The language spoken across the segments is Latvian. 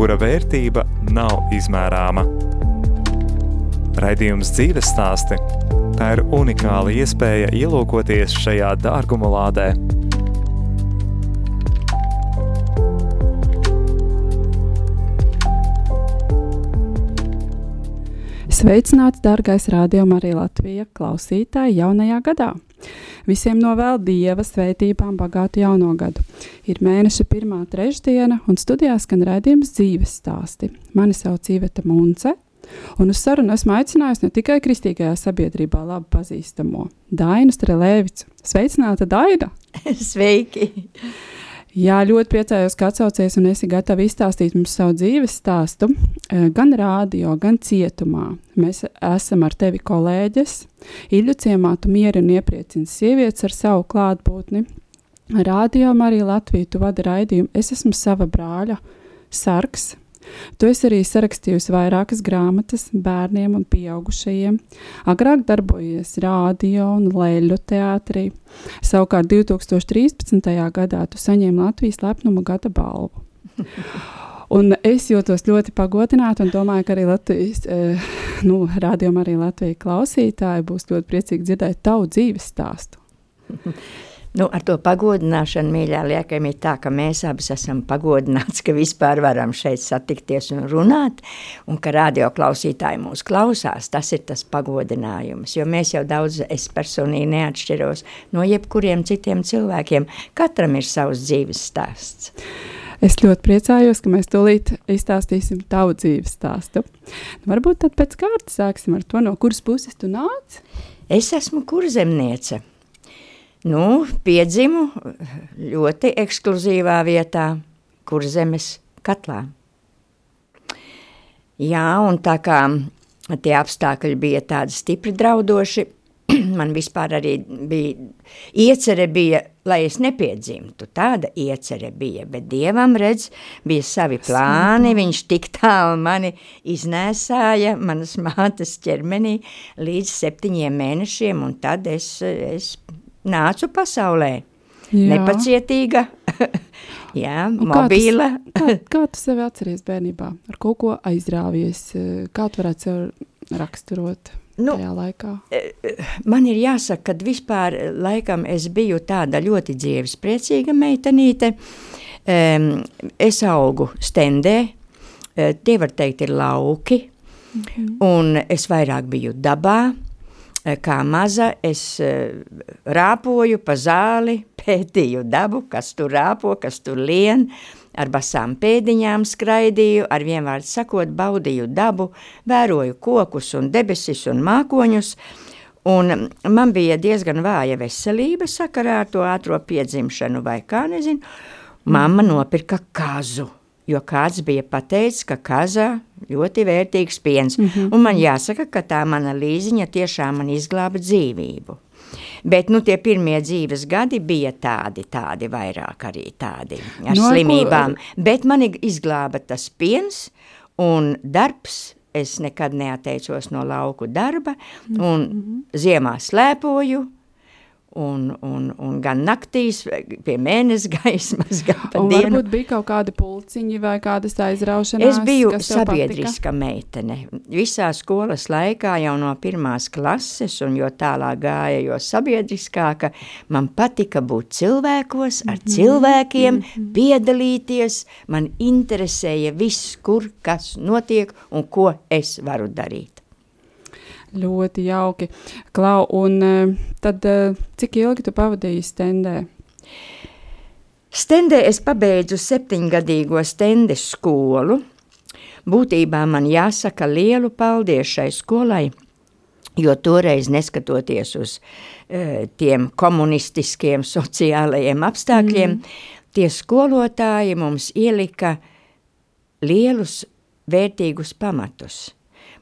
kura vērtība nav izmērāma. Raidījums dzīves stāsti – tā ir unikāla iespēja ielūkoties šajā dārguma lādē. Sveicināts, dārgais rādījuma arī Latvija klausītāji jaunajā gadā! Visiem novēl Dieva svētībām bagātu jauno gadu. Ir mēneša pirmā trešdiena, un studijā skan raidījums dzīves stāsti. Mani sauc Iveta Munce, un uz sarunu esmu aicinājusi ne tikai kristīgajā sabiedrībā labi pazīstamo Dainu Strelēvicu. Sveicināta, Daina! Sveiki! Jā, ļoti priecājos, ka atsaucies un esi gatava izstāstīt mums savu dzīves stāstu, eh, gan rādio, gan cietumā. Mēs esam ar tevi kolēģis. Iļu ciemā tu mieri un iepriecini sievietes ar savu klātbūtni. Rādio arī Latviju tu vadi raidījumu. Es esmu sava brāļa sargs, Tu esi arī sarakstījusi vairākas grāmatas bērniem un pieaugušajiem. Agrāk darbojies rādio un leļu teātrī. Savukārt 2013. gadā tu saņēmi Latvijas lepnuma gada balvu. Un es jūtos ļoti pagodināta un domāju, ka arī Latvijas, eh, nu, rādījumā arī Latvijas klausītāji būs ļoti priecīgi dzirdēt tavu dzīves stāstu. Nu, ar to pagodināšanu, mīļā, liekam, ir tā, ka mēs abas esam pagodināts, ka vispār varam šeit satikties un runāt, un ka radioklausītāji mūs klausās, tas ir tas pagodinājums, jo mēs jau daudz, es personīgi neatšķiros no jebkuriem citiem cilvēkiem, katram ir savs dzīves stāsts. Es ļoti priecājos, ka mēs tūlīt izstāstīsim tavu dzīves stāstu. Nu, varbūt tad pēc kārtas sāksim ar to, no kuras puses tu nāc? Es esmu kurzemniece. Nu, piedzimu ļoti ekskluzīvā vietā, kur zemes katlā. Jā, un tā kā tie apstākļi bija tādi stipri draudoši, man vispār arī bija, iecere bija, lai es nepiedzimtu, tāda iecere bija, bet Dievam, redz, bija savi plāni, viņš tik tālu mani iznēsāja manas mātes ķermenī līdz septiņiem mēnešiem, un tad es, es nācu pasaulē. Jā. Nepacietīga, jā, mobīla. Kā, tas, kā, kā tu sevi atceries bērnībā? Ar kaut ko aizrāvies? Kā tu varētu sev raksturot nu, tajā laikā? E, man ir jāsaka, ka vispār laikam es biju tāda ļoti dzīves priecīga meitenīte. Es augu stendē, tie var teikt ir lauki, -hmm. un es vairāk biju dabā, Eh, kā maza es eh, rāpoju pa zāli, pētīju dabu, kas tur rāpo, kas tur lien, ar basām pēdiņām skraidīju, ar vienvārdu sakot, baudīju dabu, vēroju kokus un debesis un mākoņus, un man bija diezgan vāja veselība sakarā ar to ātro piedzimšanu vai kā, nezinu, mamma nopirka kazu jo kāds bija pateicis, ka kaza ļoti vērtīgs piens. Mm -hmm. Un man jāsaka, ka tā mana līziņa tiešām man izglāba dzīvību. Bet nu, tie pirmie dzīves gadi bija tādi, tādi vairāk arī tādi ar no, slimībām. Ko... Bet man izglāba tas piens un darbs. Es nekad neatteicos no lauku darba un mm -hmm. ziemā slēpoju, Un, un, un gan naktīs, pie mēnesi gaismas, gan pa un dienu. Varbūt bija kaut kādi pulciņi vai kādas aizraušanās. Es biju sabiedriska meitene. Visā skolas laikā jau no pirmās klases, un jo tālāk gāja, jo sabiedriskāka, man patika būt cilvēkos, ar mm -hmm. cilvēkiem, mm -hmm. piedalīties. Man interesēja viss, kur kas notiek un ko es varu darīt. Ļoti jauki. Klau, un uh, tad uh, cik ilgi tu pavadīji stendē? Stendē es pabeidzu septiņgadīgo stendes skolu. Būtībā man jāsaka lielu paldies šai skolai, jo toreiz neskatoties uz uh, tiem komunistiskiem sociālajiem apstākļiem, mm. tie skolotāji mums ielika lielus vērtīgus pamatus.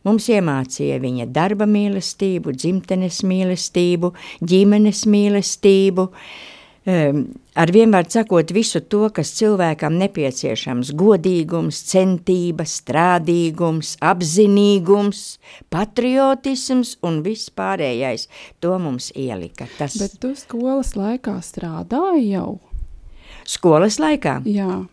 Mums iemācīja viņa darba mīlestību, dzimtenes mīlestību, ģimenes mīlestību, um, ar vienvārdu sakot visu to, kas cilvēkam nepieciešams - godīgums, centība, strādīgums, apzinīgums, patriotisms un viss pārējais. To mums ielika. Tas... Bet tu skolas laikā strādāji jau? Skolas laikā? Jā.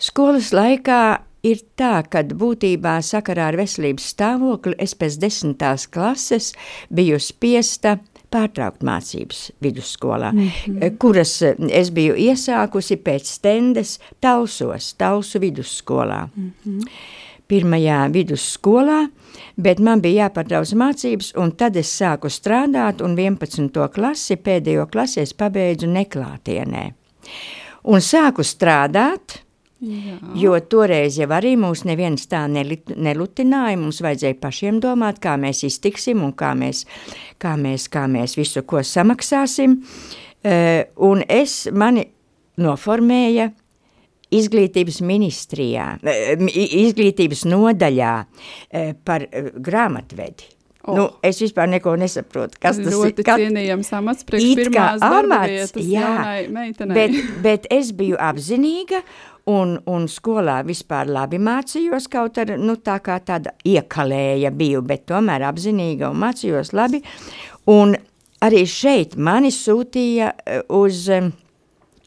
Skolas laikā ir tā, ka būtībā sakarā ar veselības stāvokli es pēc desmitās klases biju spiesta pārtraukt mācības vidusskolā, mm -hmm. kuras eh, es biju iesākusi pēc stendes Talsos, Talsu vidusskolā. Mm -hmm. Pirmajā vidusskolā, bet man bija jāpārtrauc mācības, un tad es sāku strādāt, un 11. klasi, pēdējo klasi es pabeidzu neklātienē. Un sāku strādāt, Jā. Jo toreiz jau arī mūs neviens tā nelutināja, mums vajadzēja pašiem domāt, kā mēs iztiksim un kā mēs, kā mēs, kā mēs visu ko samaksāsim. Uh, un es mani noformēja izglītības ministrijā, uh, izglītības nodaļā uh, par grāmatvedi. Oh. Nu, es vispār neko nesaprotu, kas tas ļoti ir. Ļoti cienījams amats priekš pirmās darba vietas jaunai meitenei. Bet, bet es biju apzinīga un, un skolā vispār labi mācījos, kaut ar, nu, tā kā tāda iekalēja biju, bet tomēr apzinīga un mācījos labi. Un arī šeit mani sūtīja eh, uz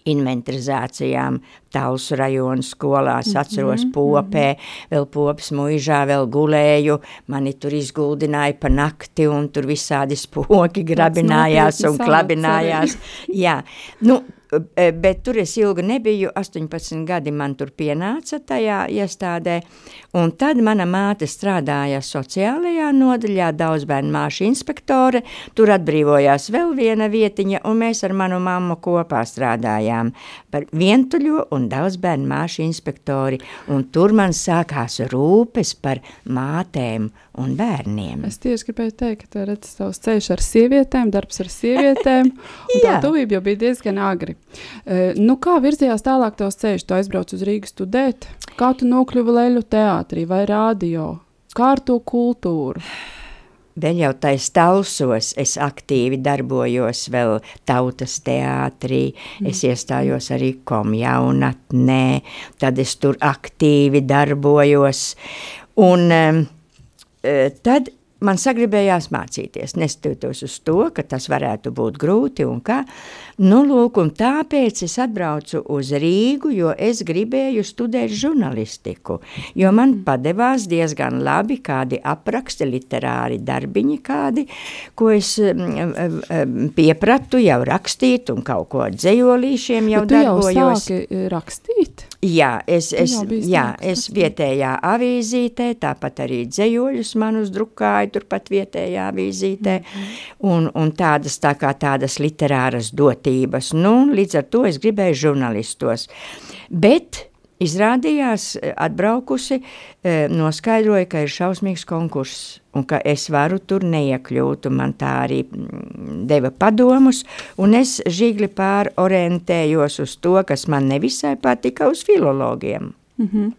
inventarizācijām Talsu rajonu skolās, mm -hmm, atceros popē, mm -hmm. vēl popas muižā vēl gulēju, mani tur izguldināja pa nakti un tur visādi spoki grabinājās un klabinājās. Jā, nu, bet tur es ilgi nebiju, 18 gadi man tur pienāca tajā iestādē, un tad mana māte strādāja sociālajā nodaļā, daudzbērnu māšu inspektore, tur atbrīvojās vēl viena vietiņa, un mēs ar manu mammu kopā strādājām par vientuļo un daudz bērnu māšu inspektori, un tur man sākās rūpes par mātēm un bērniem. Es tieši gribēju teikt, ka redz tavs ceļš ar sievietēm, darbs ar sievietēm, un tā tuvība jau bija diezgan agri. Uh, nu, kā virzījās tālāk tavs ceļš? Tu aizbrauc uz Rīgas studēt, kā tu nokļuvi Leļu teātrī vai rādio? Kā ar to kultūru? Vēl jau tais talsos es aktīvi darbojos vēl tautas teātrī, mm. es iestājos arī komjaunatnē, tad es tur aktīvi darbojos. Un um, tad man sagribējās mācīties, neskatoties uz to, ka tas varētu būt grūti un kā. Nu, lūk, un tāpēc es atbraucu uz Rīgu, jo es gribēju studēt žurnalistiku, jo man padevās diezgan labi kādi apraksti, literāri darbiņi kādi, ko es um, piepratu jau rakstīt un kaut ko dzējolīšiem jau Bet tu darbojos. jau sāki rakstīt? Jā, es, es, jā, es vietējā avīzītē, tāpat arī dzējoļus man uzdrukāju, turpat vietējā avīzītē, mm -hmm. un, un tādas tā kā tādas literāras dotības. Nu, līdz ar to es gribēju žurnalistos. Bet izrādījās, atbraukusi, e, noskaidroja, ka ir šausmīgs konkurss un ka es varu tur neiekļūt, un man tā arī mm, deva padomus, un es žigli pārorientējos uz to, kas man nevisai patika uz filologiem. Mm -hmm.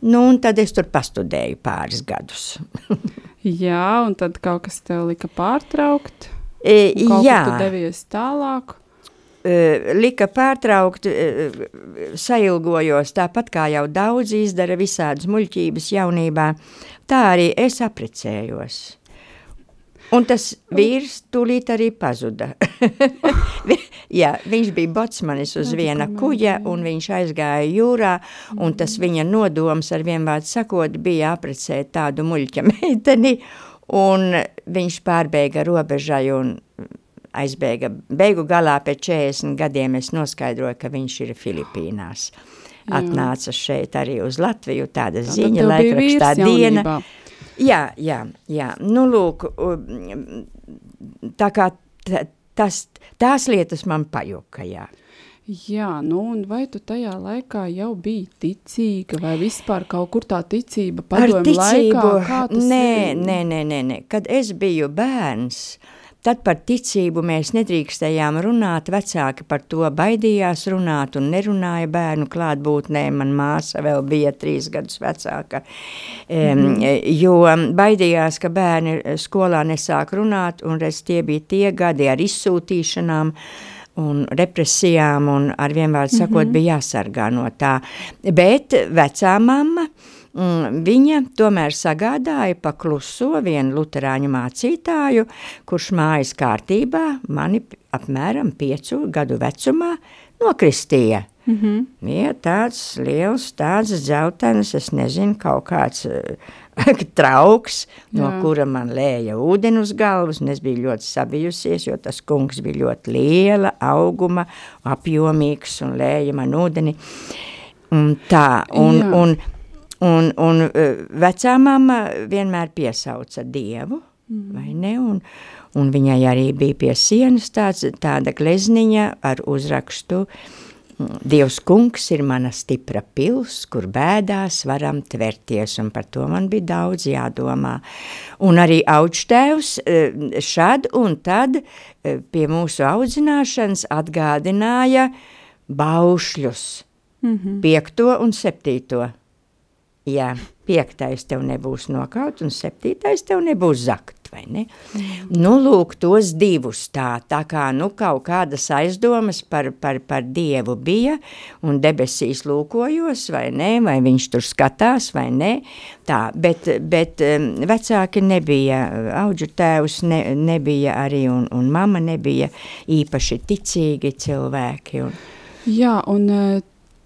Nu, un tad es tur pastudēju pāris gadus. Jā, un tad kaut kas tev lika pārtraukt. E, jā, tu devies tālāk. E, lika pārtraukt, e, sailgojos tāpat kā jau daudz izdara visādas muļķības jaunībā, tā arī es aprecējos. Un tas vīrs tūlīt arī pazuda. Jā, viņš bija botsmanis uz viena kuģa, un viņš aizgāja jūrā, tas viņa nodoms ar vienvārdu sakot bija aprecēt tādu muļķa meiteni, viņš pārbēga robežai un aizbēga. Beigu galā pēc 40 gadiem es noskaidroju, ka viņš ir Filipīnās. Atnāca šeit arī uz Latviju, tāda Tā, ziņa laikrakstā diena. Jā, jā, jā. Nu, lūk, tā kā tas, tās lietas man pajuka, jā. Jā, nu un vai tu tajā laikā jau biji ticīga vai vispār kaut kur tā ticība padomju laikā? Kā tas nē, ir? nē, nē, nē, nē. Kad es biju bērns, tad par ticību mēs nedrīkstējām runāt, vecāki par to baidījās runāt un nerunāja bērnu klātbūtnē, man māsa vēl bija trīs gadus vecāka, mm. jo baidījās, ka bērni skolā nesāk runāt, un reiz tie bija tie gadi ar izsūtīšanām, un represijām, un ar vienvārdu sakot, mm -hmm. bija jāsargā no tā. Bet vecā mamma, mm, viņa tomēr sagādāja pa kluso vienu luterāņu mācītāju, kurš mājas kārtībā mani apmēram piecu gadu vecumā nokristīja. Mm -hmm. Ja, tāds liels, tāds dzeltenis, es nezinu, kaut kāds trauks, no Jā. kura man lēja ūdeni uz galvas, un es biju ļoti sabijusies, jo tas kungs bija ļoti liela auguma, apjomīgs un lēja man ūdeni. Un tā, un, Jā. un, un, un e, vecā mamma vienmēr piesauca Dievu, mm. vai ne, un, un viņai arī bija pie sienas tāds, tāda glezniņa ar uzrakstu Dievs kungs ir mana stipra pils, kur bēdās varam tverties, un par to man bija daudz jādomā. Un arī augštēvs eh, šad un tad eh, pie mūsu audzināšanas atgādināja baušļus, mm -hmm. piekto un septīto. Jā, piektais tev nebūs nokaut, un septītais tev nebūs zakt ne? Nu, lūk, tos divus tā, tā kā, nu, kaut kādas aizdomas par, par, par Dievu bija, un debesīs lūkojos, vai ne, vai viņš tur skatās, vai ne, tā, bet, bet vecāki nebija, auģu tēvs ne, nebija arī, un, un mama nebija īpaši ticīgi cilvēki. Un... Jā, un uh,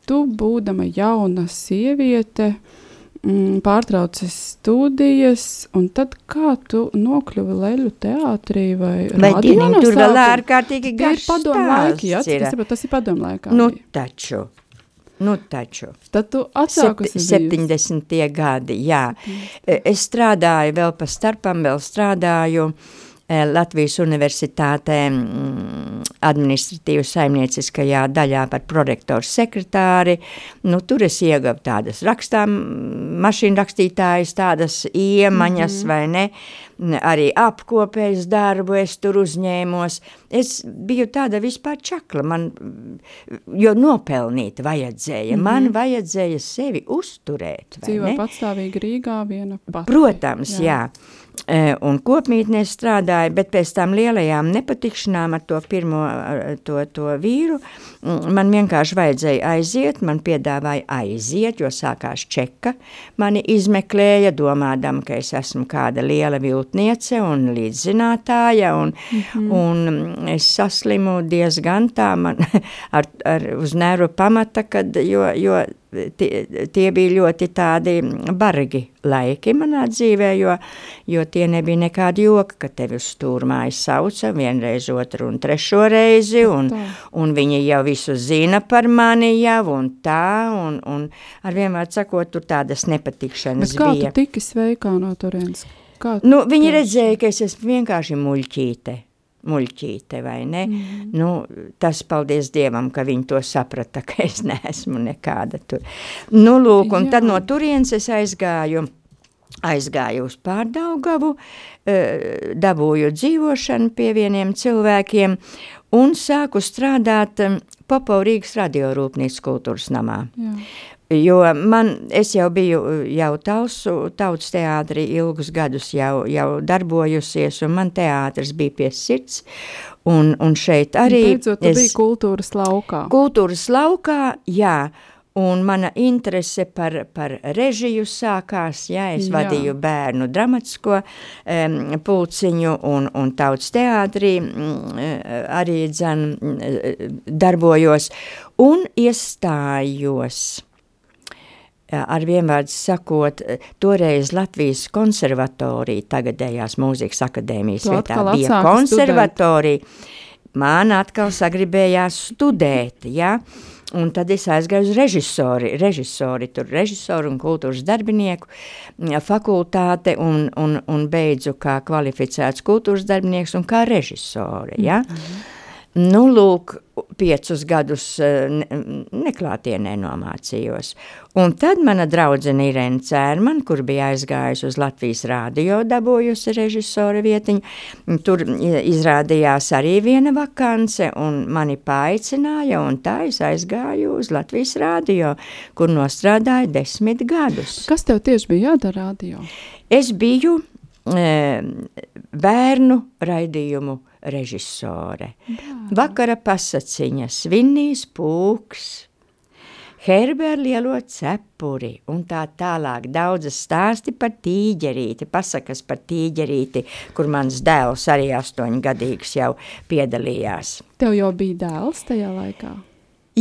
tu būdama jauna sieviete, uh, pārtraucis studijas, un tad kā tu nokļuvi Leļu teātrī vai Vai dienīgi tur vēl ārkārtīgi garš padomu laiki, jā, ir. Saprot, tas ir padomu laikā. Nu taču. Nu, taču. Tad tu atsākusi Set, 70. gadi, jā. Mm. Es strādāju vēl pa starpam, vēl strādāju uh, Latvijas Universitātē mm, administratīvu saimnieciskajā daļā par prorektoru sekretāri. Nu, tur es iegavu tādas rakstām, mašīnu rakstītājas, tādas iemaņas mm -hmm. vai ne, arī apkopējas darbu es tur uzņēmos. Es biju tāda vispār čakla, man, jo nopelnīt vajadzēja, mm -hmm. man vajadzēja sevi uzturēt. Dzīvo patstāvīgi Rīgā viena pati. Protams, jā. jā. E, un kopmītnēs strādāja, bet pēc tam lielajām nepatikšanām ar to pirmo to, to vīru man vienkārši vajadzēja aiziet, man piedāvāja aiziet, jo sākās čeka, mani izmeklēja, domādam, ka es esmu kāda liela viltniece un līdzzinātāja, un, mm -hmm. un es saslimu diezgan tā man ar, ar uz nervu pamata, kad, jo, jo tie, tie bija ļoti tādi bargi laiki manā dzīvē, jo, jo tie nebija nekādi joki, ka tevi uz stūrmājas sauca vienreiz, otru un trešo reizi, un, un viņi jau visu zina par mani jau, un tā, un, un ar vienvārdu sakot, tur tādas nepatikšanas Bet kā bija. kā tu tiki sveikā no turienes? Kā nu, viņi redzēja, ka es esmu vienkārši muļķīte muļķīte, vai ne? Mm. Nu, tas paldies Dievam, ka viņi to saprata, ka es neesmu nekāda tur. Nu, lūk, un Jā. tad no turienes es aizgāju, aizgāju uz Pārdaugavu, eh, dabūju dzīvošanu pie vieniem cilvēkiem un sāku strādāt eh, Popo Rīgas radiorūpnīcas kultūras namā. Jā. Jo man, es jau biju jau tausu, tautas teātrī ilgus gadus jau, jau darbojusies, un man teātris bija pie sirds, un, un šeit arī... Beidzot, tu es, biji kultūras laukā. Kultūras laukā, jā, un mana interese par, par režiju sākās, jā, es jā. vadīju bērnu dramatisko um, pulciņu un, un tautas teātrī um, arī dzen darbojos, un iestājos ar vienvārdu sakot, toreiz Latvijas konservatorija, tagadējās mūzikas akadēmijas tu vietā bija konservatorija, studēt. man atkal sagribējās studēt, ja? Un tad es aizgāju uz režisori, režisori, tur režisoru un kultūras darbinieku fakultāte un, un, un beidzu kā kvalificēts kultūras darbinieks un kā režisori, ja? Mm -hmm. Nu, lūk, piecus gadus eh, ne, neklātienē nomācījos. Un tad mana draudzene Irēna Cērman, kur bija aizgājusi uz Latvijas rādio, dabūjusi režisora vietiņu, tur izrādījās arī viena vakance, un mani paaicināja, un tā es aizgāju uz Latvijas rādio, kur nostrādāju desmit gadus. Kas tev tieši bija jādara rādio? Es biju e, bērnu raidījumu režisore. Vakara pasaciņas, Vinnijas pūks, Herbēra lielo cepuri un tā tālāk daudzas stāsti par tīģerīti, pasakas par tīģerīti, kur mans dēls arī astoņgadīgs jau piedalījās. Tev jau bija dēls tajā laikā?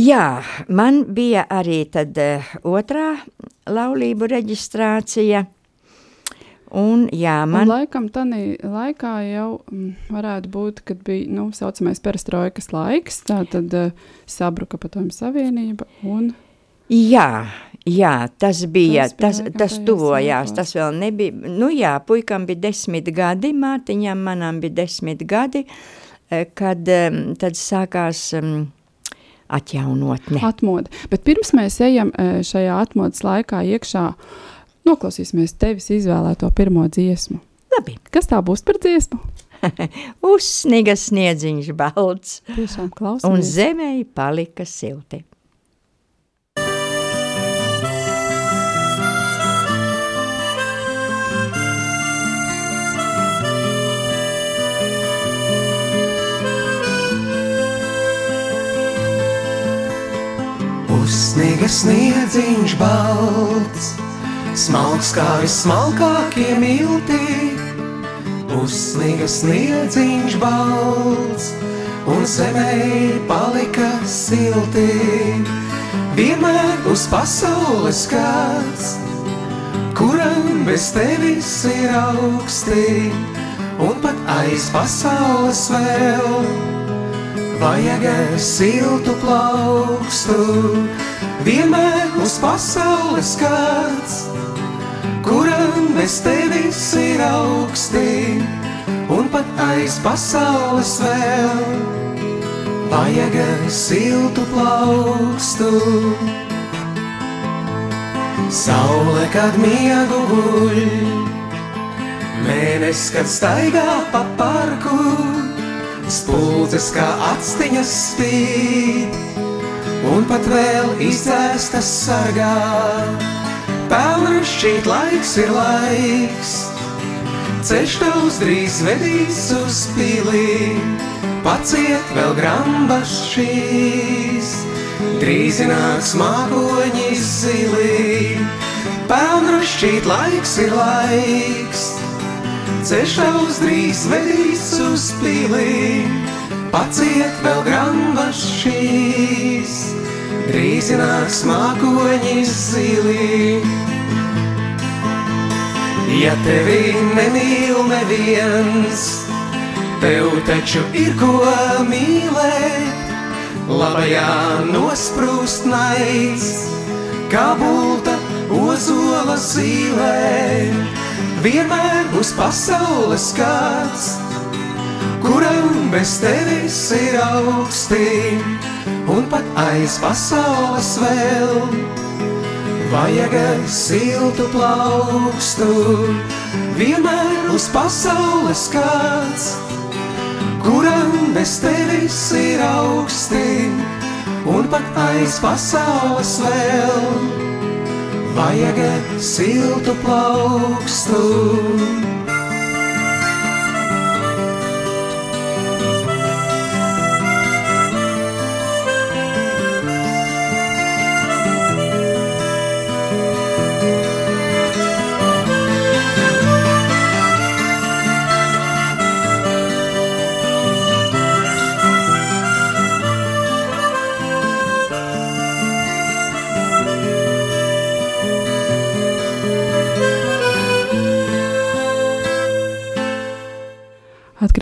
Jā, man bija arī tad uh, otrā laulību reģistrācija, Un, jā, man... un laikam tādā laikā jau m, varētu būt, kad bija tā nu, saucamais perestroikas laiks, tā tad uh, sabruka padomju savienība. Un... Jā, jā, tas bija, tas, tas, tas tuvojās, tas vēl nebija, nu jā, puikam bija desmit gadi, Mārtiņam manam bija desmit gadi, kad tad sākās um, atjaunotne. Atmoda, bet pirms mēs ejam šajā atmodas laikā iekšā, uh, Noklausīsimies tevis izvēlēto pirmo dziesmu. Labi. Kas tā būs par dziesmu? Uzsniga sniedziņš balts. Tiešām klausamies. Un zemē palika silti. Uzsniga sniedziņš balts smalks kā vismalkākie milti, uzsniga sniedziņš balts, un zemē palika silti. Vienmēr uz pasaules kāds, kuram bez tevis ir augsti, un pat aiz pasaules vēl vajag siltu plaukstu. Vienmēr uz pasaules kāds, kuram bez tevis ir augsti, un pat aiz pasaules vēl vajag siltu plaukstu. Saule, kad miegu guļ, mēnesis, kad staigā pa parku, spuldzes kā atstiņas spīd, un pat vēl izdzēstas sargā pelnu šķīt laiks ir laiks. Ceļš tavs drīz vedīs uz pilī, paciet vēl grambas šīs. Drīz nāks mākoņi zilī, pelnu šķīt laiks ir laiks. Ceļš tavs drīz vedīs uz pilī, paciet vēl grambas šīs. Drīz nāks mākoņi zilī. Ja tevi nemīl neviens, tev taču ir ko mīlēt. Labajā nosprūst naids, kā bulta ozola zīlē. Vienmēr būs pasaules kāds, kuram bez tevis ir augstīgi un pat aiz pasaules vēl. Vajag siltu plaukstu, vienmēr uz pasaules kāds, kuram bez tevis ir augsti, un pat aiz pasaules vēl. Vajag siltu plaukstu.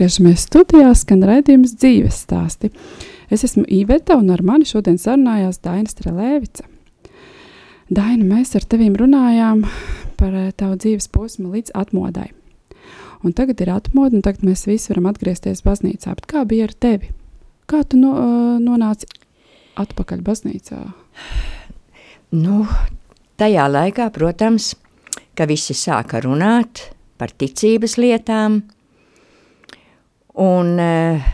Atgriežamies studijā, skan raidījums dzīves stāsti. Es esmu Iveta un ar mani šodien sarunājās Daina Strelēvica. Daina, mēs ar tevīm runājām par eh, tavu dzīves posmu līdz atmodai. Un tagad ir atmoda, un tagad mēs visi varam atgriezties baznīcā. Bet kā bija ar tevi? kā tu no, nonāci atpakaļ baznīcā? Nu, tajā laikā, protams, ka visi sāka runāt par ticības lietām, un uh,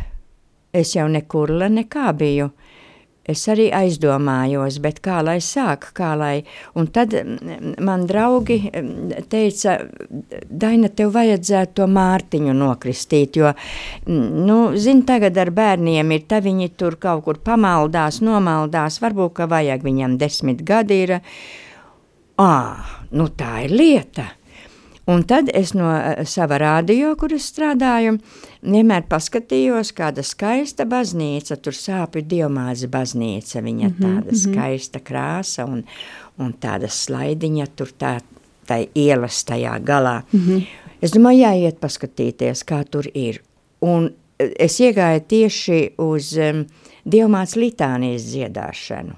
es jau nekur nekā biju. Es arī aizdomājos, bet kā lai sāk, kā lai. Un tad mm, man draugi mm, teica, Daina, tev vajadzētu to Mārtiņu nokristīt, jo, mm, nu, zini, tagad ar bērniem ir, tā viņi tur kaut kur pamaldās, nomaldās, varbūt, ka vajag viņam desmit gadi ir. Ā, nu tā ir lieta. Un tad es no uh, sava rādio, kur es strādāju, vienmēr paskatījos, kāda skaista baznīca, tur sāpju dievmāza baznīca, viņa mm -hmm, tāda mm -hmm. skaista krāsa un, un tāda slaidiņa tur tā, tai ielas tajā galā. Mm -hmm. Es domāju, jāiet paskatīties, kā tur ir. Un eh, es iegāju tieši uz um, dievmāts litānijas dziedāšanu.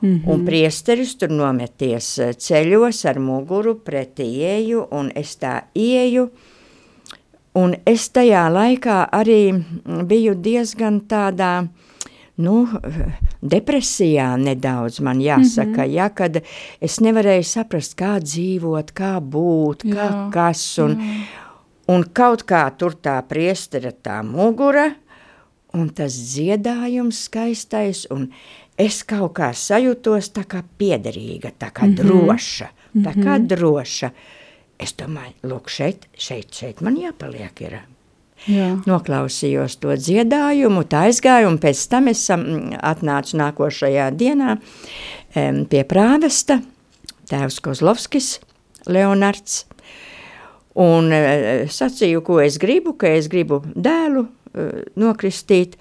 Mm -hmm. Un priesteris tur nometies eh, ceļos ar muguru pretī ieju, un es tā ieju, un es tajā laikā arī biju diezgan tādā, nu, depresijā nedaudz, man jāsaka, mm -hmm. ja, kad es nevarēju saprast, kā dzīvot, kā būt, jā, kā kas, un, jā. un kaut kā tur tā priestera tā mugura, un tas dziedājums skaistais, un es kaut kā sajūtos tā kā piederīga, tā kā mm -hmm. droša, tā kā mm -hmm. droša. Es domāju, lūk, šeit, šeit, šeit man jāpaliek ir. Jā. Noklausījos to dziedājumu, tā aizgāju, un pēc tam es atnācu nākošajā dienā um, pie prāvesta, tēvs Kozlovskis, Leonards, un uh, sacīju, ko es gribu, ka es gribu dēlu uh, nokristīt,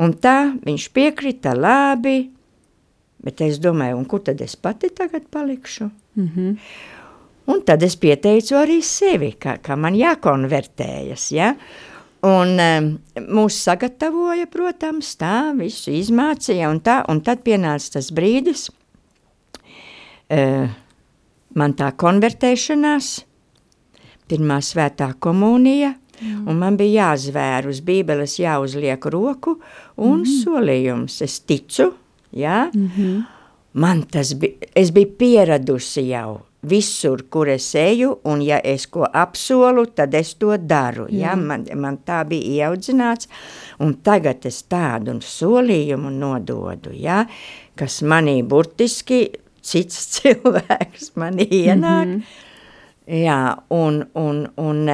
Un tā viņš piekrita labi, bet es domāju, un kur tad es pati tagad palikšu? Mm -hmm. Un tad es pieteicu arī sevi, ka, ka man jākonvertējas, ja? Un um, mūs sagatavoja, protams, tā, visu izmācīja un tā, un tad pienāca tas brīdis, uh, man tā konvertēšanās, pirmā svētā komunija, Jā. Un man bija jāzvēr uz bībeles, jāuzliek roku un mm. solījums. Es ticu, jā. Mm -hmm. Man tas bija, es biju pieradusi jau visur, kur es eju, un ja es ko apsolu, tad es to daru. Jā. Ja? Man, man tā bija ieaudzināts, un tagad es tādu solījumu nododu, ja? kas manī burtiski cits cilvēks manī ienāk. Mm -hmm. Jā, un, un, un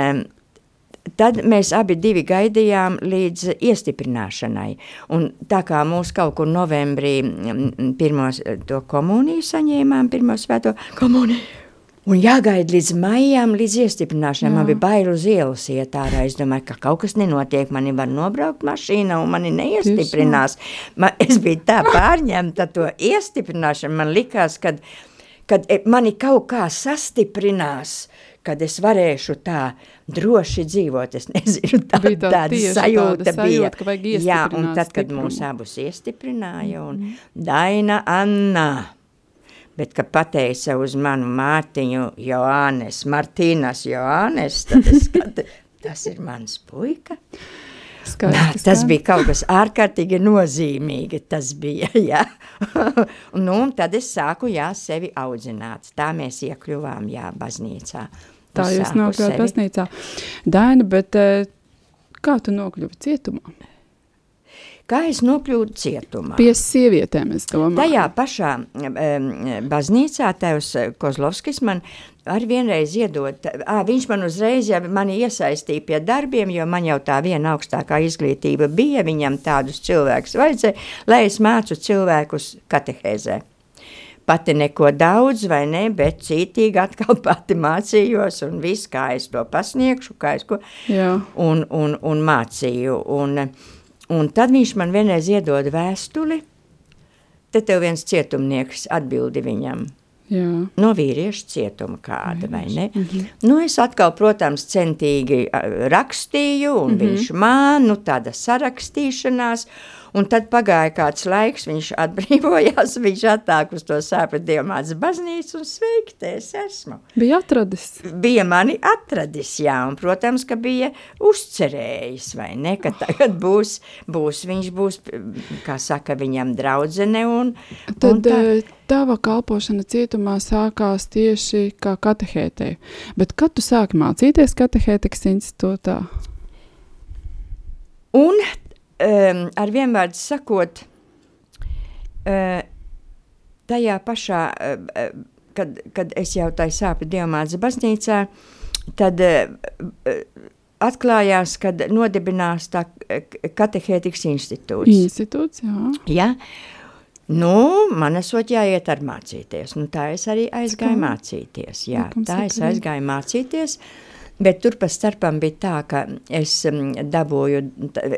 Tad mēs abi divi gaidījām līdz iestiprināšanai. Un tā kā mūs kaut kur novembrī pirmos to komuniju saņēmām, pirmo svēto komuniju, Un jāgaida līdz maijam, līdz iestiprināšanai. Man bija bail uz ielas iet ārā. Es domāju, ka kaut kas nenotiek. Mani var nobraukt mašīna un mani neiestiprinās. Man, es biju tā pārņemta to iestiprināšanu. Man likās, kad, kad e, mani kaut kā sastiprinās, kad es varēšu tā droši dzīvot. Es nezinu, tā, bija tā tāda sajūta tāda bija. Sajūta, Jā, un tad, kad stiprumu. mūs abus iestiprināja, un mm. Daina Anna, bet, ka pateica uz manu mātiņu Joānes, Martīnas Joānes, tad es skatu, tas ir mans puika. Skaisti, Nā, tas bija kaut kas ārkārtīgi nozīmīgi, tas bija, jā. nu, un tad es sāku, jā, sevi audzināt. Tā mēs iekļuvām, jā, baznīcā. Tā jūs nokļuvāt baznīcā. Daina, bet eh, kā tu nokļuvi cietumā? Kā es nokļūtu cietumā? Pie sievietēm, es domāju. Tajā pašā um, baznīcā tevs Kozlovskis man arī vienreiz iedod, ā, viņš man uzreiz jau mani iesaistīja pie darbiem, jo man jau tā viena augstākā izglītība bija, viņam tādus cilvēkus vajadzēja, lai es mācu cilvēkus katehēzē pati neko daudz, vai ne, bet cītīgi atkal pati mācījos, un viss, kā es to pasniegšu, kā es ko, Jā. un, un, un mācīju, un, un tad viņš man vienreiz iedod vēstuli, te tev viens cietumnieks atbildi viņam, Jā. no vīrieša cietuma kāda, vai ne? Mm -hmm. Nu, es atkal, protams, centīgi rakstīju, un mm -hmm. viņš man, nu, tāda sarakstīšanās, Un tad pagāja kāds laiks, viņš atbrīvojās, viņš atnāk uz to sāpju dievmātes baznīcu un sveiki, te es esmu. Bija atradis. Bija mani atradis, jā, un, protams, ka bija uzcerējis, vai ne, ka tagad būs, būs viņš būs, kā saka, viņam draudzene un, Tad un tā. eh, tava kalpošana cietumā sākās tieši kā katehētē. Bet kad tu sāki mācīties katehētikas institūtā? Un um, ar vienvārdu sakot, uh, tajā pašā, uh, kad, kad es jau tajā sāpju dievmātes baznīcā, tad uh, uh, atklājās, kad nodibinās tā uh, katehētikas institūts. Institūts, jā. Ja? Nu, man esot jāiet ar mācīties. Nu, tā es arī aizgāju Skam. mācīties. Jā, tā es aizgāju mācīties. Bet tur pa starpam bija tā, ka es um, dabūju,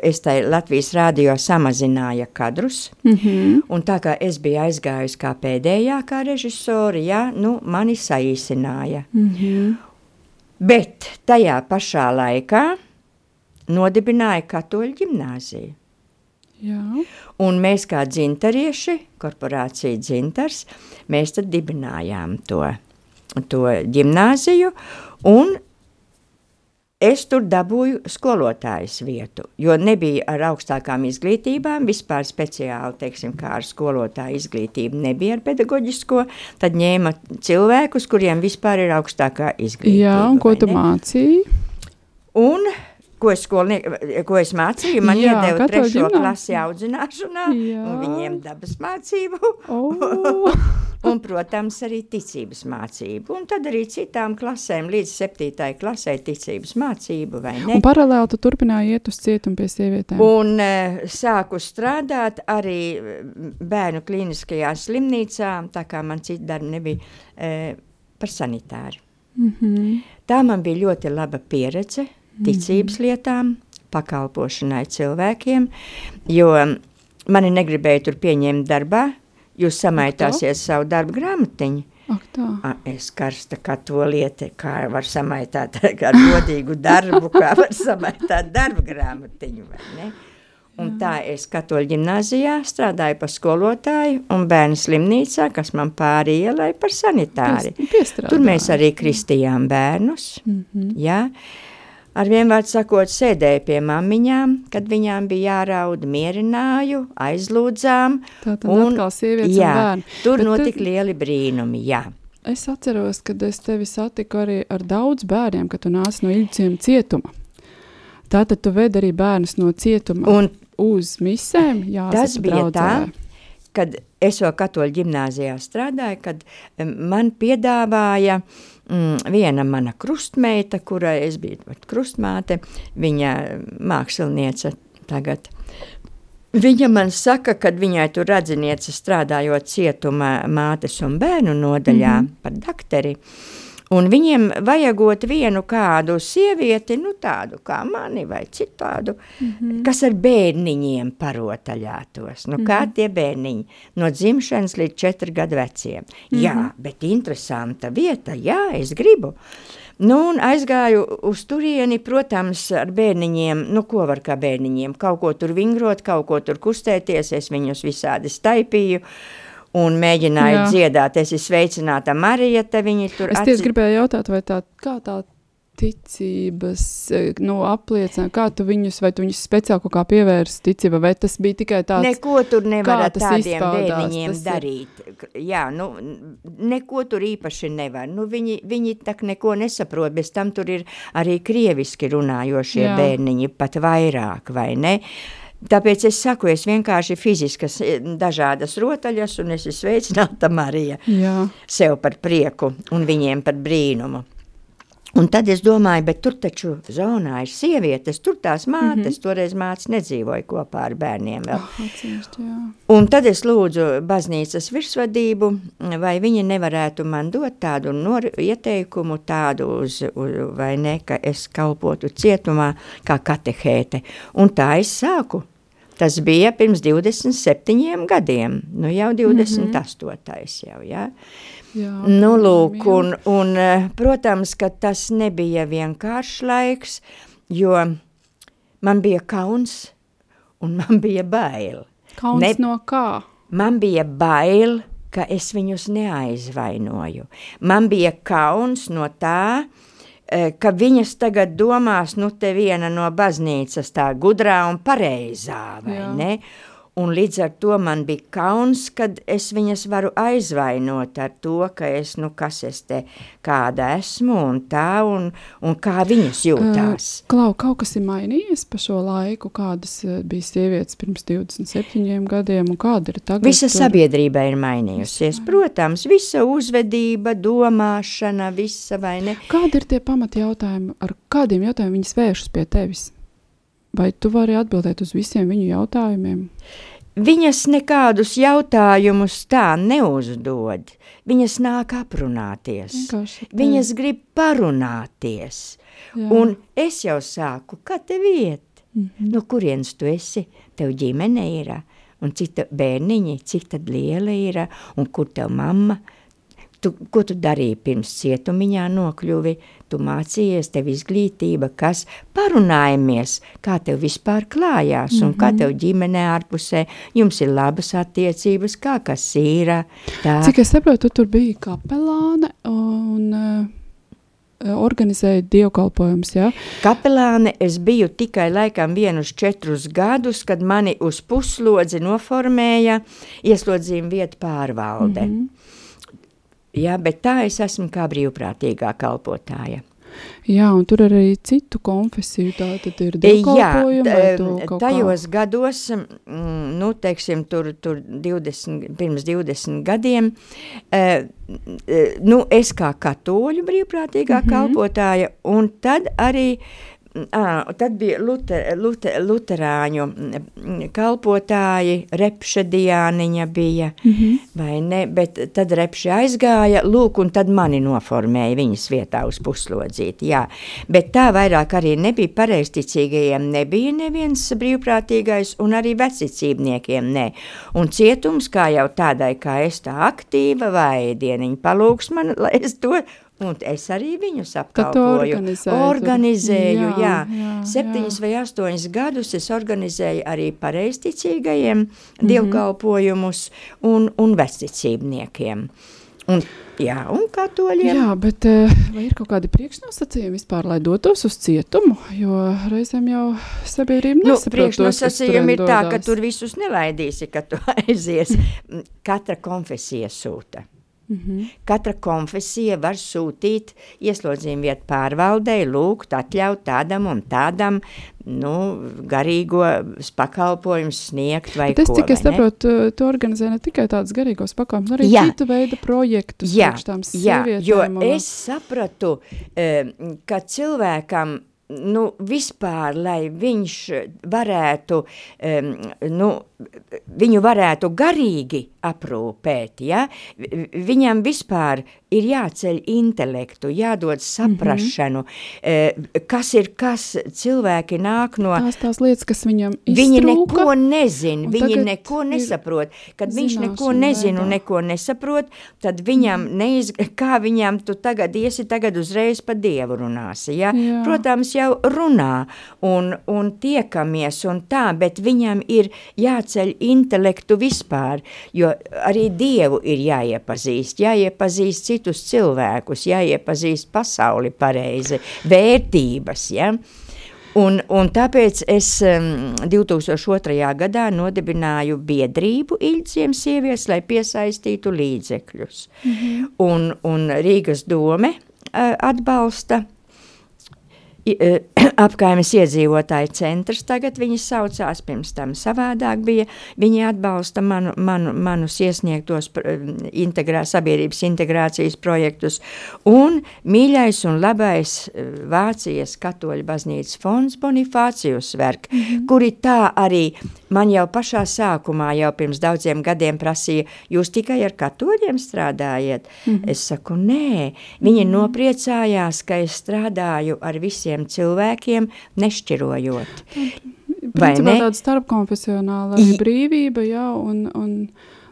es tai Latvijas rādio samazināja kadrus, Mm -hmm. un tā kā es biju aizgājusi kā pēdējā kā režisori, jā, nu, mani saīsināja. Mm -hmm. Bet tajā pašā laikā nodibināja katoļu ģimnāziju. Jā. Un mēs kā dzintarieši, korporācija dzintars, mēs tad dibinājām to, to ģimnāziju, un es tur dabūju skolotājas vietu, jo nebija ar augstākām izglītībām, vispār speciāli, teiksim, kā ar skolotāju izglītību nebija ar pedagoģisko, tad ņēma cilvēkus, kuriem vispār ir augstākā izglītība. Jā, un ko tu ne? mācīji? Un ko es, skolnie, ko es mācīju, man Jā, iedeva trešo ģimnāzija. klasi audzināšanā, Jā. un viņiem dabas mācību, Oh. un, protams, arī ticības mācību. Un tad arī citām klasēm, līdz septītai klasē ticības mācību? Un paralēli tu turpināji iet uz cietumu pie sievietēm. Un e, sāku strādāt arī bērnu klīniskajā slimnīcā, tā kā man cita darba nebija, e, par sanitāri. Mm -hmm. Tā man bija ļoti laba pieredze ticības lietām, pakalpošanai cilvēkiem, jo mani negribēja tur pieņemt darbā, jūs samaitāsies savu darbu grāmatiņu. Es karsta katoliete, kā var samaitāt ar godīgu darbu, kā var samaitāt darba grāmatiņu, vai ne? Un tā es katoļu ģimnāzijā strādāju par skolotāju un bērnu slimnīcā, kas man pāri ielai par sanitāri. Tur mēs arī kristījām bērnus, Mm -hmm. jā. Ar vienvārdu sakot, sēdēju pie mammiņām, kad viņām bija jāraud, mierināju, aizlūdzām. Tā tad atkal sievietes un jā, bērni. tur Bet notika tad- lieli brīnumi, jā. Es atceros, kad es tevi satiku arī ar daudz bērniem, kad tu nāc no Ilģiem cietuma. Tātad tu vedi arī bērnus no cietuma Un uz misēm. Jā, Tas bija tā, kad es vēl katoļu ģimnāzijā strādāju, kad man piedāvāja mm, viena mana krustmeita, kurai es biju krustmāte, viņa māksliniece tagad. Viņa man saka, kad viņai tur radziniece strādājot cietuma mātes un bērnu nodaļā mm -hmm. par dakteri, un viņiem vajagot vienu kādu sievieti, nu tādu kā mani vai citādu, mm -hmm. kas ar bērniņiem parotaļātos. Nu, kā tie bērniņi? No dzimšanas līdz četru gadu veciem. Mm -hmm. Jā, bet interesanta vieta, jā, es gribu. Nu, un aizgāju uz turieni, protams, ar bērniņiem, nu, ko var kā bērniņiem, kaut ko tur vingrot, kaut ko tur kustēties, es viņus visādi staipīju, un mēģināju Jā. Dziedāt, es esmu sveicināta Marija, te viņi tur Es tieši gribēju jautāt, vai tā, kā tā ticības eh, nu, apliecina, kā tu viņus, vai tu viņus speciāli kaut kā pievērsi ticība, vai tas bija tikai tāds Neko tur nevar ar tādiem bērniņiem ir- darīt. K- Jā, nu, neko tur īpaši nevar. Nu, viņi, viņi tak neko nesaprot, bez tam tur ir arī krieviski runājošie Jā. bērniņi, pat vairāk, vai ne? Tāpēc es saku, es vienkārši fiziskas eh, dažādas rotaļas, un es esmu sveicināta Marija Jā, sev par prieku un viņiem par brīnumu. Un tad es domāju, bet tur taču zonā ir sievietes, tur tās mātes, mm -hmm. toreiz mātes nedzīvoja kopā ar bērniem vēl. atsevišķi, jā. Un tad es lūdzu baznīcas virsvadību, vai viņi nevarētu man dot tādu nor, ieteikumu, tādu uz, uz, vai ne, ka es kalpotu cietumā kā katehēte. Un tā es sāku. Tas bija pirms 27 gadiem, nu jau 28. jau, jā. Jā Nu, lūk, un, un, eh, protams, ka tas nebija vienkāršs laiks, jo man bija kauns, un man bija bail. Kauns Ne- no kā? Man bija bail, ka es viņus neaizvainoju. Man bija kauns no tā, eh, ka viņas tagad domās, nu te viena no baznīcas tā gudrā un pareizā, vai Jā. ne? Un līdz ar to man bija kauns, kad es viņas varu aizvainot ar to, ka es, nu kas es te kāda esmu un tā, un, un kā viņas jūtās. Klau, kaut kas ir mainījies pa šo laiku, kādas bija sievietes pirms 27 gadiem, un kāda ir tagad? Visa sabiedrība ir mainījusies. Protams, visa uzvedība, domāšana, visa vai ne. Kādi ir tie pamati jautājumi, ar kādiem jautājumiem viņas vēršas pie tevis? Vai tu vari atbildēt uz visiem viņu jautājumiem? Viņas nekādus jautājumus tā neuzdod. Viņas nāk aprunāties. Vienkārši te- Viņas grib parunāties. Jā. Un es jau sāku, kā tev iet? Mhm. No kurienes tu esi? Tev ģimene ir, un cik tev bērniņi, cik tad liela ir, un kur tev mamma? Tu, ko tu darīji pirms cietumiņā nokļuvi? Tu mācījies, tev izglītība, kas parunājamies, kā tev vispār klājās, un kā tev ģimenē ārpusē, jums ir labas attiecības, kā kas ir. Tā. Cik es saprotu, tu tur biji kapelāne un uh, organizēji dievkalpojumus, jā? Kapelāne es biju tikai laikam vienus četrus gadus, kad mani uz puslodzi noformēja ieslodzījuma vietu pārvalde. Mm -hmm. Jā, bet tā es esmu kā brīvprātīgā kalpotāja. Jā, un tur arī citu konfesiju, tā tad ir Jā, t- kaut tajos gados, mm, nu, teiksim, tur, tur 20, pirms 20 gadiem, eh, eh, nu, es kā katoļu brīvprātīgā mm -hmm. kalpotāja, un tad arī, ā, tad bija Luther, Luther, luterāņu mm, kalpotāji, Repše Diāniņa bija, mm -hmm. vai ne, bet tad Repše aizgāja, lūk, un tad mani noformēja viņas vietā uz puslodzīti, jā, bet tā vairāk arī nebija pareizticīgajiem, nebija neviens brīvprātīgais, un arī vecicībniekiem ne, un cietums, kā jau tādai, kā es tā aktīva, vai dieniņa palūks man, lai es to, Un es arī viņus apkalpoju. Organizēju, jā. Jā, jā. Septiņus vai astoņus gadus es organizēju arī pareizticīgajiem mm. -hmm. dievkalpojumus un, un vecticībniekiem. Un, jā, un katoļiem. Jā, bet eh, vai ir kaut kādi priekšnosacījumi vispār, lai dotos uz cietumu? Jo reizēm jau sabiedrība Nu, nesaprot priekšnosacījumi ir turien tā, ka tur visus nelaidīsi, ka tu aizies. Katra konfesija sūta. Mhm. Katra konfesija var sūtīt ieslodzījumu vietu pārvaldei, lūgt, atļaut tādam un tādam nu, garīgo pakalpojumu sniegt es, ko. cik es saprotu, tu- organizē ne tikai tādus garīgos pakalpojumus, arī Jā. citu veidu projektus Jā, jā, jo un- es sapratu, ka cilvēkam nu, vispār, lai viņš varētu, em, nu, viņu varētu garīgi aprūpēt, ja? vi- viņam vispār ir jāceļ intelektu, jādod saprašanu, eh, kas ir kas, cilvēki nāk no Tās tās lietas, kas viņam Viņi iztrūka. neko nezina, un viņi neko nesaprot. Kad viņš neko nezina un neko nesaprot, tad viņam neiz, kā viņam tu tagad iesi, tagad uzreiz pa Dievu runāsi. Ja? Jā. Protams, jau runā un, un tiekamies un tā, bet viņam ir jāceļ intelektu vispār, jo arī Dievu ir jāiepazīst, jāiepazīst citus cilvēkus, jāiepazīst pasauli pareizi, vērtības, ja? Un, un tāpēc es um, 2002. gadā nodibināju biedrību Ilģiem sievietes, lai piesaistītu līdzekļus. Mm -hmm. un, un Rīgas dome uh, atbalsta eh, apkaimes iedzīvotāju centrs, tagad viņi saucās, pirms tam savādāk bija, viņi atbalsta manu, manu, manus iesniegtos pr- integrā, sabiedrības integrācijas projektus, un mīļais un labais eh, Vācijas katoļu baznīcas fonds Bonifācijus verk, mm -hmm. kuri tā arī man jau pašā sākumā, jau pirms daudziem gadiem prasīja, jūs tikai ar katoļiem strādājat? Mm -hmm. Es saku, nē, viņi mm -hmm. nopriecājās, ka es strādāju ar visiem cilvēkiem, nešķirojot. Vai Principā ne? tāda starpkonfesionāla brīvība, jā, un, un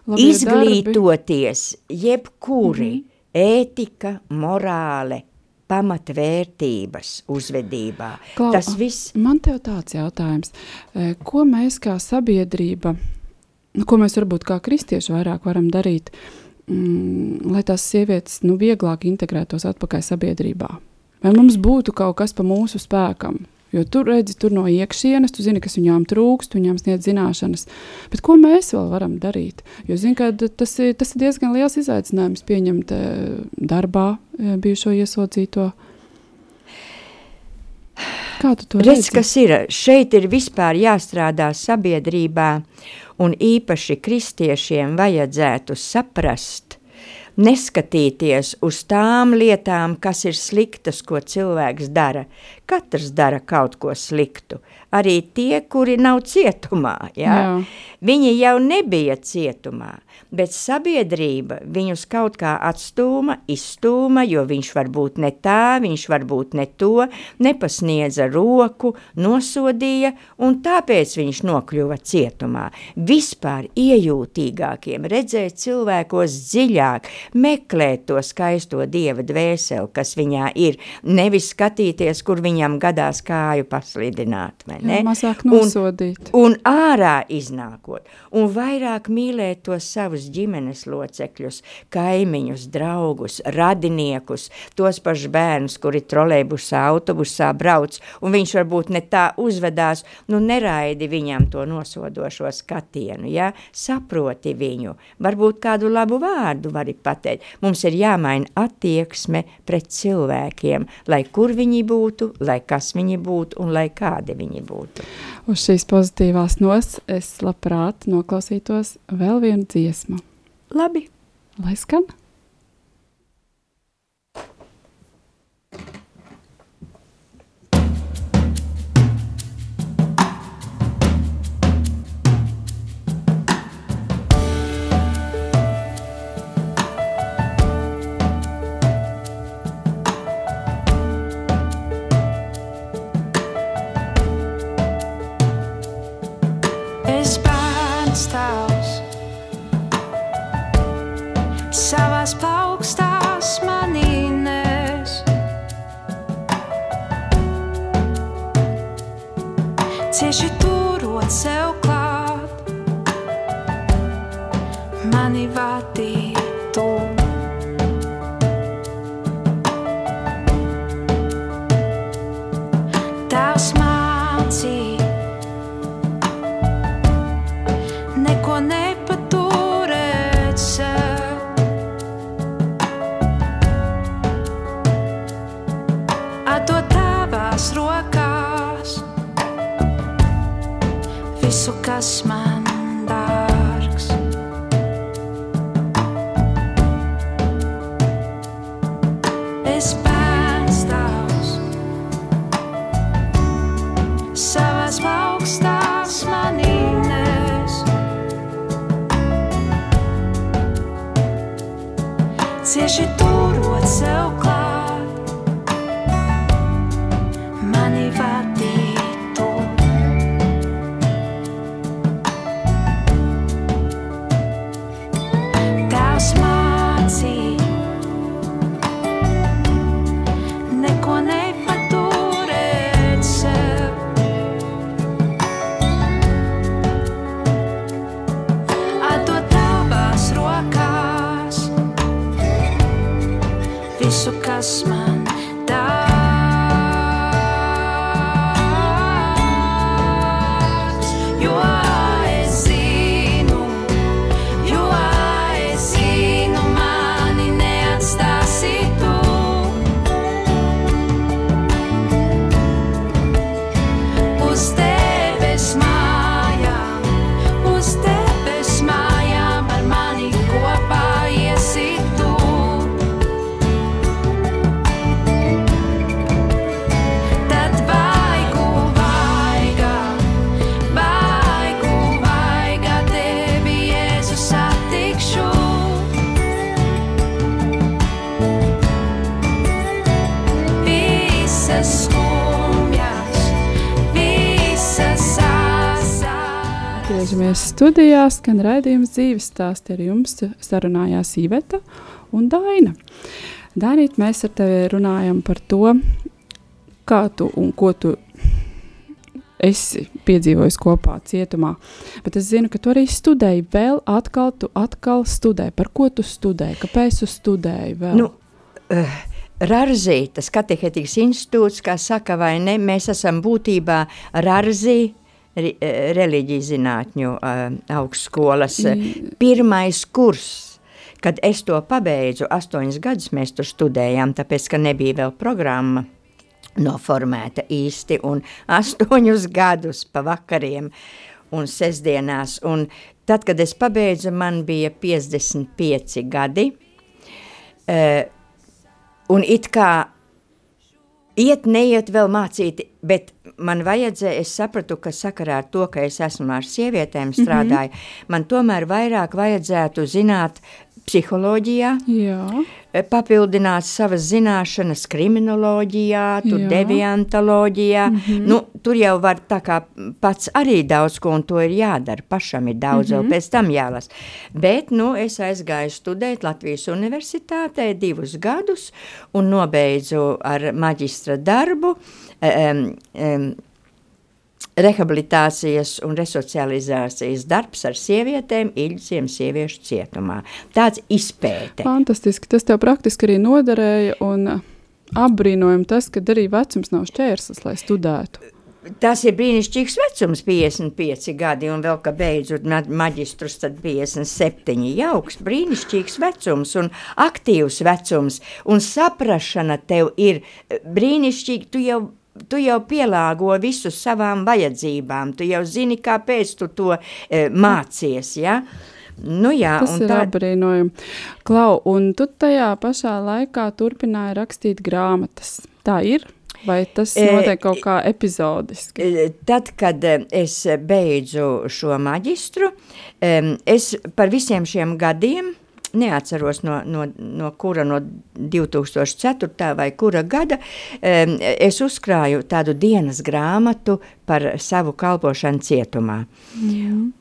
labie darbi. Izglītoties, jebkuri, mm -hmm. ētika, morāle, pamatvērtības uzvedībā. Klau, Tas viss Man te tāds jautājums, e, ko mēs kā sabiedrība, ko mēs varbūt kā kristieši vairāk varam darīt, mm, lai tās sievietes nu, vieglāk integrētos atpakaļ sabiedrībā? Vai mums būtu kaut kas pa mūsu spēkam? Jo tur redzi, tur no iekšienes, tu zini, kas viņām trūkst, viņām sniedz zināšanas. Bet ko mēs vēl varam darīt? Jo zinu, ka tas ir, tas ir diezgan liels izaicinājums pieņemt e, darbā e, bijušo ieslodzīto. Kā tu to Redz, redzi? kas ir? Šeit ir vispār jāstrādā sabiedrībā, un īpaši kristiešiem vajadzētu saprast, neskatīties uz tām lietām, kas ir sliktas, ko cilvēks dara. Katrs dara kaut ko sliktu. Arī tie, kuri nav cietumā. Ja? Jā. Viņi jau nebija cietumā, bet sabiedrība viņus kaut kā atstūma, izstūma, jo viņš var būt ne tā, viņš var būt ne to, nepasniedza roku, nosodīja, un tāpēc viņš nokļuva cietumā. Vispār iejūtīgākiem, redzēt cilvēkos dziļāk, meklēt to skaisto dieva dvēseli, kas viņā ir, nevis skatīties, kur viņam gadās kāju paslidināt. vai ne? Jā, mazāk Un- nosodīt. un ārā iznākot, un vairāk mīlēt tos savus ģimenes locekļus, kaimiņus, draugus, radiniekus, tos pašus bērnus, kuri trolejbusā, autobusā brauc, un viņš varbūt ne tā uzvedās, nu neraidi viņam to nosodošo skatienu, ja? saproti viņu, varbūt kādu labu vārdu vari pateikt. Mums ir jāmaina attieksme pret cilvēkiem, lai kur viņi būtu, lai kas viņi būtu un lai kādi viņi būtu. Uz šīs pozitīvās nos es labprāt noklausītos vēl vienu dziesmu. Labi. Lai skan! Cieši turot sev klāt, visu, kas Atgriežamies studijā, skan raidījums dzīves stāsti ar jums sarunājās Iveta un Daina. Dārīt, mēs ar tevi runājam par to, kā tu un ko tu esi piedzīvojis kopā cietumā. Bet es zinu, ka tu arī studēji vēl atkal, tu atkal studēji. Par ko tu studēji? Kāpēc tu studēji vēl? Nu, uh, Rarzī, tas katehētikas institūts, kā saka, vai ne, mēs esam būtībā eh, reliģijas zinātņu uh, augstskolas pirmais kurs. Kad es to pabeidzu, astoņus gadus mēs tur studējām, tāpēc, ka nebija vēl programma noformēta īsti, un astoņus gadus pa vakariem un sestdienās, un tad, kad es pabeidzu, man bija 55 gadi, uh, un it kā iet, neiet vēl mācīt, bet man vajadzēja, es sapratu, ka sakarā ar to, ka es esmu ar sievietēm strādāju, mm -hmm. man tomēr vairāk vajadzētu zināt psiholoģijā, Jā, e, papildināt savas zināšanas kriminoloģijā, tur Jā. deviantoloģijā. Mm -hmm. nu, tur jau var tā kā pats arī daudz ko, un to ir jādara. Pašam ir daudz, mm -hmm. vēl pēc tam jālas. Bet, nu, es aizgāju studēt Latvijas universitātē divus gadus un nobeidzu ar maģistra darbu. Um, rehabilitācijas un resocializācijas darbs ar sievietēm, ilgiem sieviešu cietumā. Tāds izpēte. fantastiski. Tas tev praktiski arī noderēja. Un apbrīnojami tas, ka arī vecums nav šķērslis, lai studētu. Tas ir brīnišķīgs vecums, 55 gadi, un vēl, ka beidzot ma- maģistrus, tad 57. Jauks, brīnišķīgs vecums un aktīvs vecums, un saprašana tev ir eh, brīnišķīga. Tu jau, tu jau pielāgo visu savām vajadzībām, tu jau zini, kāpēc tu to e, mācies. Ja? Nu, jā, Tas un ir apbrīnojami. Klau, un tu tajā pašā laikā turpināji rakstīt grāmatas. Tā ir? Vai tas E, notiek kaut kā epizodiski? E, Tad, kad es beidzu šo maģistru, es par visiem šiem gadiem neatceros no, no, no kura no 2004. vai kura gada, es uzkrāju tādu dienas grāmatu par savu kalpošanu cietumā.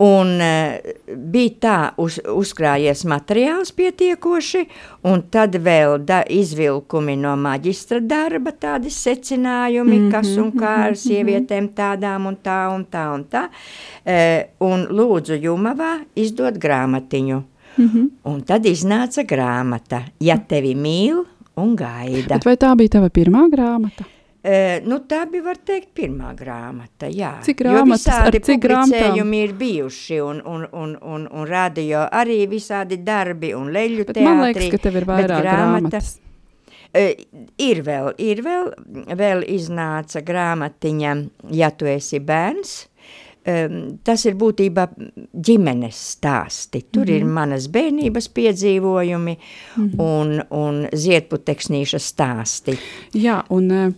Un uh, bija tā uz, uzkrājies materiāls pietiekoši, un tad vēl da, izvilkumi no maģistra darba, tādi secinājumi, mm -hmm, kas un kā ar sievietēm tādām un tā un tā un tā. Uh, un lūdzu Jumavā izdot grāmatiņu. Mm -hmm. Un tad iznāca grāmata, ja tevi mīl un gaida. Bet vai tā bija tava pirmā grāmata? E, nu, tā bija, var teikt, pirmā grāmata. Jā. Cik grāmatas, ar cik grāmatām? ir bijuši, un, un, un, un, un radio arī visādi darbi, un leļu Bet teātri. man liekas, ka tev ir bet vairāk grāmatas. E, ir vēl, ir vēl, vēl iznāca grāmatiņa, ja tu esi bērns. Tas ir būtībā ģimenes stāsti. Tur mm -hmm. ir manas bērnības piedzīvojumi mm -hmm. un, un ziedputekšnīša stāsti. Jā, un eh,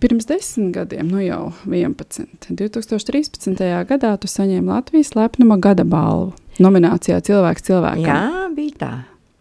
pirms desmit gadiem, nu jau 11, 2013. gadā tu saņēmi Latvijas lepnuma gada balvu nominācijā Cilvēks cilvēkam. Jā, bija tā.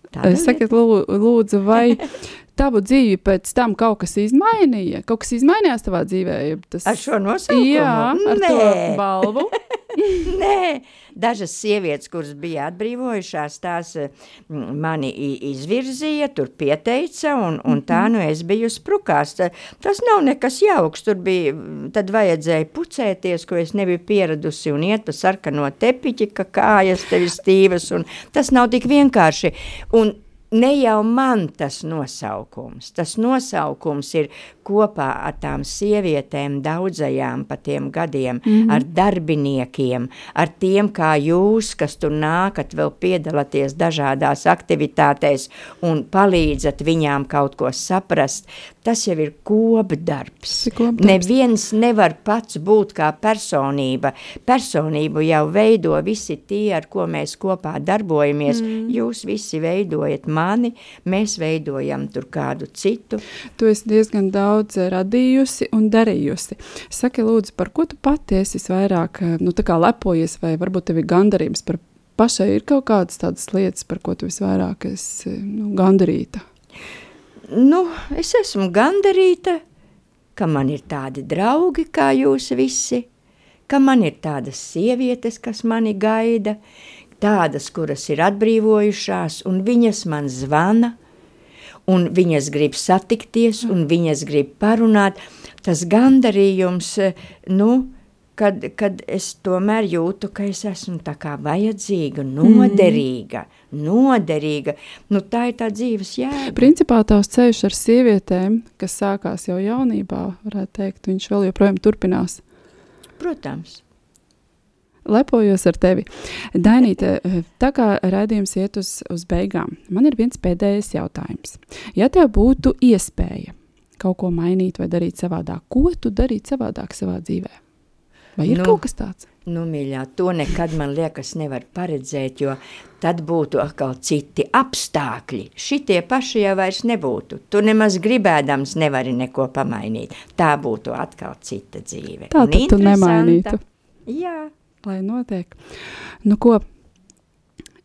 Tāda Sakiet, lū- lūdzu, vai tavu dzīvi pēc tam kaut kas izmainīja? Kaut kas izmainījās tavā dzīvē? Tas... Ar šo nosaukumu? Jā, ar Nē. to balvu. Nē, dažas sievietes, kuras bija atbrīvojušās, tās mm, mani izvirzīja, tur pieteica, un, un tā nu es biju sprukās. Ta- Tas nav nekas jauks, tur bija, tad vajadzēja pucēties, ko es nebiju pieradusi, un iet pa sarkano tepiķi, ka kājas tev ir stīvas, un tas nav tik vienkārši. Un ne jau man tas nosaukums, tas nosaukums ir kopā ar tām sievietēm, daudzajām pa tiem gadiem, mm -hmm. ar darbiniekiem, ar tiem kā jūs, kas tur nākat, vēl piedalāties dažādās aktivitātēs un palīdzat viņām kaut ko saprast. Tas jau ir kopdarbs. kopdarbs. Neviens nevar pats būt kā personība. Personību jau veido visi tie, ar ko mēs kopā darbojamies. Mm. Jūs visi veidojat mani, mēs veidojam tur kādu citu. Tu esi diezgan daudz radījusi un darījusi. Saki, lūdzu, par ko tu pati esi vairāk eh, nu, lepojies, vai varbūt tev ir gandarījums par pašai? Ir kaut kādas tādas lietas, par ko tu visvairāk esi nu, gandarīta. Nu, es esmu gandarīta, ka man ir tādi draugi kā jūs visi, ka man ir tādas sievietes, kas mani gaida, tādas, kuras ir atbrīvojušās, un viņas man zvana, un viņas grib satikties, un viņas grib parunāt. Tas gandarījums, eh, nu, kad, kad es tomēr jūtu, ka es esmu tā kā vajadzīga, noderīga, mm. noderīga. Nu, tā ir tā dzīves jēga. Principā tavs ceļš ar sievietēm, kas sākās jau jaunībā, varētu teikt, viņš vēl joprojām turpinās. Protams. Lepojos ar tevi. Dainīte, tā kā raidījums iet uz, uz beigām, man ir viens pēdējais jautājums. Ja tev būtu iespēja kaut ko mainīt vai darīt savādāk, ko tu darītu savādāk savā dzīvē? Vai ir Nu. kaut kas tāds? Nu, mīļā, to nekad man liekas nevar paredzēt, jo tad būtu atkal citi apstākļi. Šitie paši jau vairs nebūtu. Tu nemaz gribēdams nevari neko pamainīt. Tā būtu atkal cita dzīve. Tā tu nemainītu. Jā. Lai notiek. Nu, ko?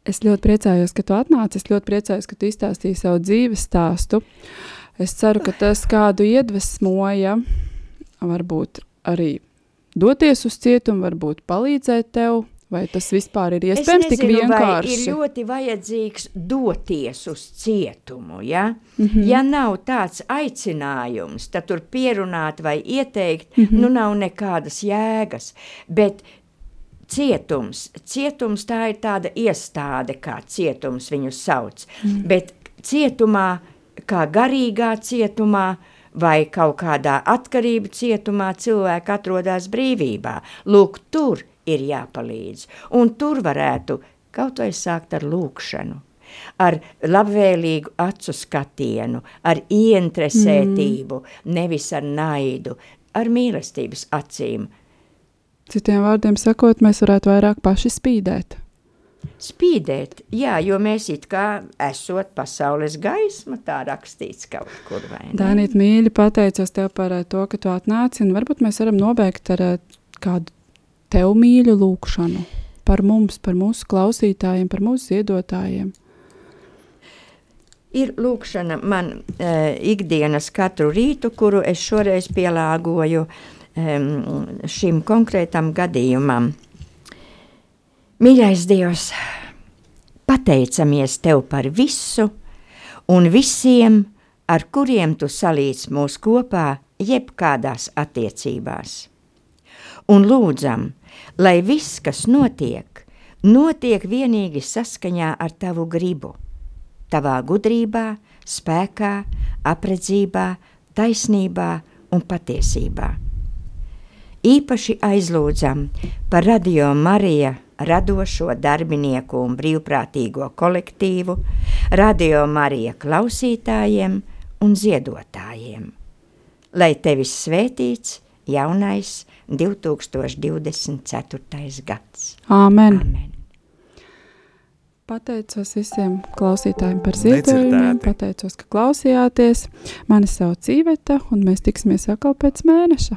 Es ļoti priecājos, ka tu atnāci. Es ļoti priecājos, ka tu izstāstīji savu dzīves stāstu. Es ceru, ka tas kādu iedvesmoja, varbūt arī doties uz cietumu, varbūt palīdzēt tev, vai tas vispār ir iespējams es nezinu, vienkārši. ir ļoti vajadzīgs doties uz cietumu, ja? Mm -hmm. Ja nav tāds aicinājums, tad tur pierunāt vai ieteikt, mm -hmm. nu nav nekādas jēgas, bet cietums, cietums tā ir tāda iestāde, kā cietums viņu sauc, mm. bet cietumā, kā garīgā cietumā, vai kaut kādā atkarību cietumā cilvēki atrodas brīvībā. Lūk, tur ir jāpalīdz. Un tur varētu kaut vai sākt ar lūkšanu, ar labvēlīgu acu skatienu, ar ieinteresētību, mm. nevis ar naidu, ar mīlestības acīm. Citiem vārdiem sakot, mēs varētu vairāk paši spīdēt. Spīdēt, jā, jo mēs it kā esot pasaules gaisma, tā rakstīts kaut kur? Dānīt, mīļi, pateicos tev par eh, to, ka tu atnāci, un varbūt mēs varam nobeigt ar eh, kādu tev mīļu lūkšanu par mums, par mūsu klausītājiem, par mūsu ziedotājiem. Ir lūkšana man e, ikdienas katru rītu, kuru es šoreiz pielāgoju e, šim konkrētam gadījumam. Mīļais Dievs, pateicamies Tev par visu un visiem, ar kuriem Tu salīdz mūs kopā jebkādās attiecībās. Un lūdzam, lai viss, kas notiek, notiek vienīgi saskaņā ar Tavu gribu tavā gudrībā, spēkā, apredzībā, taisnībā un patiesībā. Īpaši aizlūdzam par Radio Marija radošo darbinieku un brīvprātīgo kolektīvu, Radio Marija klausītājiem un ziedotājiem. Lai tevis svētīts jaunais 2024. gads. Āmen! Amen. Pateicos visiem klausītājiem par ziedojumiem, pateicos, ka klausījāties. Mani sauc Iveta, un mēs tiksimies atkal pēc mēneša.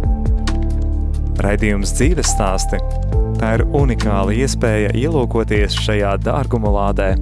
Raidījums dzīves stāsti. Tā ir unikāla iespēja ielūkoties šajā dārguma lādē